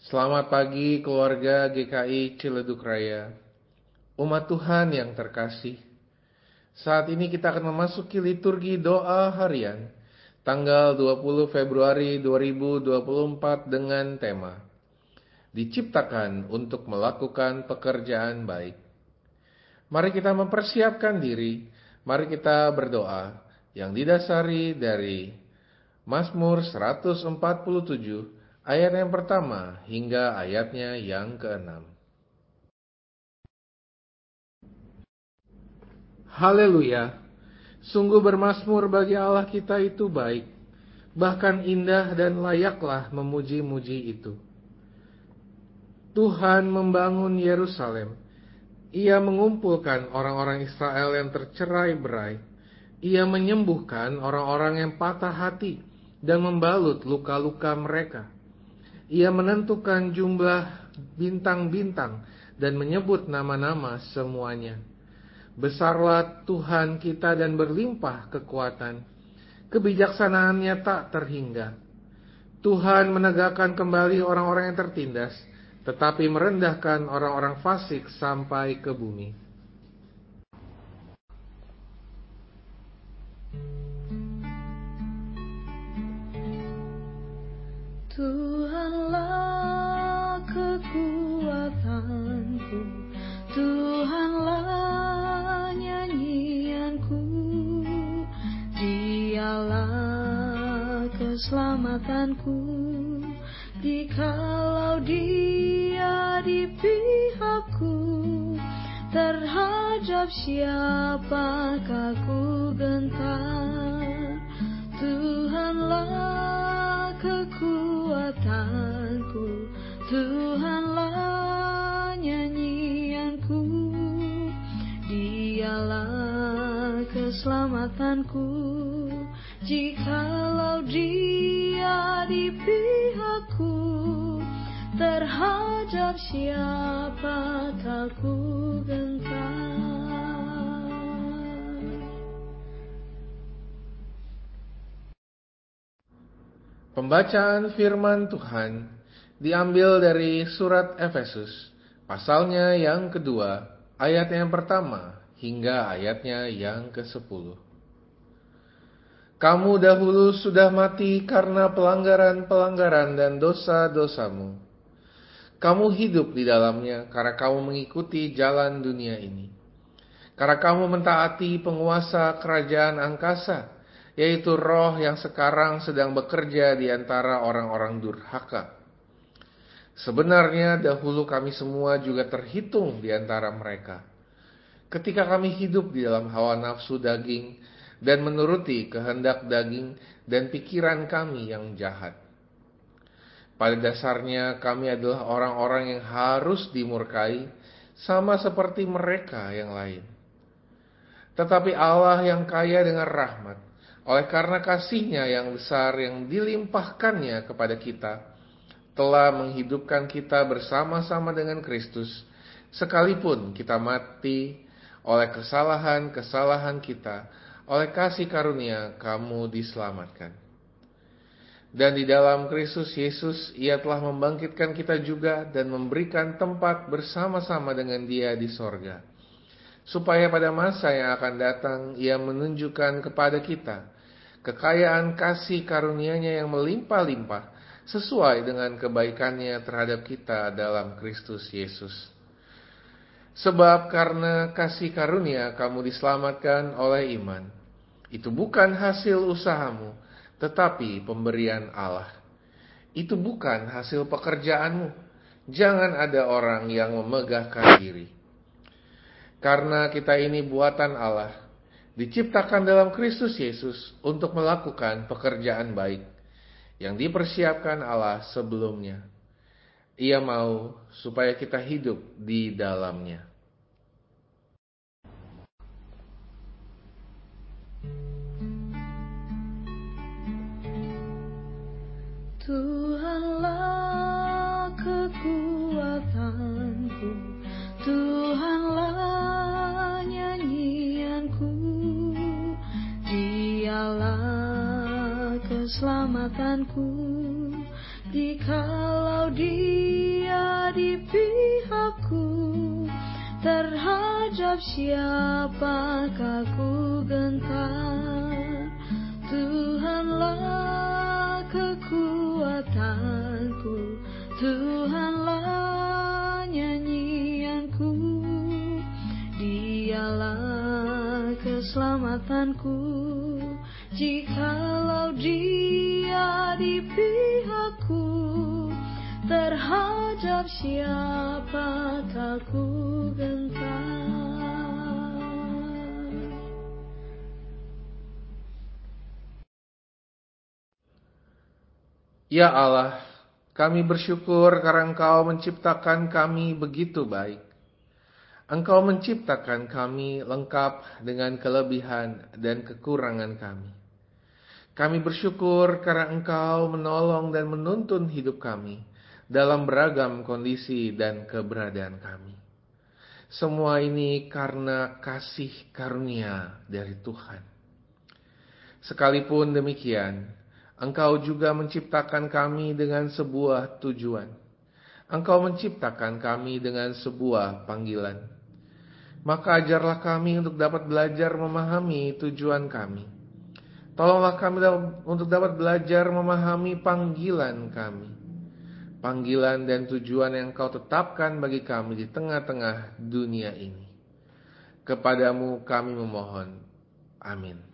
Selamat pagi keluarga GKI Ciledug Raya. Umat Tuhan yang terkasih. Saat ini kita akan memasuki liturgi doa harian tanggal 20 Februari 2024 dengan tema Diciptakan untuk melakukan pekerjaan baik. Mari kita mempersiapkan diri, mari kita berdoa yang didasari dari Mazmur 147 ayat yang pertama hingga ayatnya yang keenam. Haleluya! Sungguh bermasmur bagi Allah kita itu baik, bahkan indah dan layaklah memuji-muji itu. Tuhan membangun Yerusalem. Ia mengumpulkan orang-orang Israel yang tercerai-berai. Ia menyembuhkan orang-orang yang patah hati dan membalut luka-luka mereka. Ia menentukan jumlah bintang-bintang dan menyebut nama-nama semuanya. Besarlah Tuhan kita dan berlimpah kekuatan. Kebijaksanaannya tak terhingga. Tuhan menegakkan kembali orang-orang yang tertindas, tetapi merendahkan orang-orang fasik sampai ke bumi. Tuhanlah kekuatanku. Tuhanlah nyanyianku. Dialah keselamatanku. Dikalau dia di pihakku Terhadap siapakah Dialah keselamatanku. Jikalau dia di pihakku Terhadap siapa ku gentar. Pembacaan firman Tuhan diambil dari surat Efesus, pasalnya yang kedua, ayat yang pertama hingga ayatnya yang ke-10. Kamu dahulu sudah mati karena pelanggaran-pelanggaran dan dosa-dosamu. Kamu hidup di dalamnya karena kamu mengikuti jalan dunia ini. Karena kamu mentaati penguasa kerajaan angkasa yaitu roh yang sekarang sedang bekerja di antara orang-orang durhaka. Sebenarnya dahulu kami semua juga terhitung di antara mereka. Ketika kami hidup di dalam hawa nafsu daging dan menuruti kehendak daging dan pikiran kami yang jahat. Pada dasarnya kami adalah orang-orang yang harus dimurkai sama seperti mereka yang lain. Tetapi Allah yang kaya dengan rahmat oleh karena kasihnya yang besar yang dilimpahkannya kepada kita, telah menghidupkan kita bersama-sama dengan Kristus, sekalipun kita mati oleh kesalahan-kesalahan kita, oleh kasih karunia kamu diselamatkan. Dan di dalam Kristus Yesus, Ia telah membangkitkan kita juga dan memberikan tempat bersama-sama dengan Dia di sorga supaya pada masa yang akan datang ia menunjukkan kepada kita kekayaan kasih karunia-Nya yang melimpah-limpah sesuai dengan kebaikannya terhadap kita dalam Kristus Yesus. Sebab karena kasih karunia kamu diselamatkan oleh iman. Itu bukan hasil usahamu, tetapi pemberian Allah. Itu bukan hasil pekerjaanmu. Jangan ada orang yang memegahkan diri karena kita ini buatan Allah, diciptakan dalam Kristus Yesus untuk melakukan pekerjaan baik yang dipersiapkan Allah sebelumnya. Ia mau supaya kita hidup di dalamnya. Tuhanlah kekuatanku, Tuhanlah keselamatanku Dikalau dia di Siapakah ku gentar Tuhanlah kekuatanku Tuhanlah nyanyianku. Dialah keselamatanku Jikalau dia di pihakku Terhadap siapakah ku gentar Ya Allah, kami bersyukur karena Engkau menciptakan kami begitu baik. Engkau menciptakan kami lengkap dengan kelebihan dan kekurangan kami. Kami bersyukur karena Engkau menolong dan menuntun hidup kami dalam beragam kondisi dan keberadaan kami. Semua ini karena kasih karunia dari Tuhan. Sekalipun demikian, Engkau juga menciptakan kami dengan sebuah tujuan. Engkau menciptakan kami dengan sebuah panggilan. Maka ajarlah kami untuk dapat belajar memahami tujuan kami. Tolonglah kami untuk dapat belajar memahami panggilan kami. Panggilan dan tujuan yang kau tetapkan bagi kami di tengah-tengah dunia ini. Kepadamu kami memohon. Amin.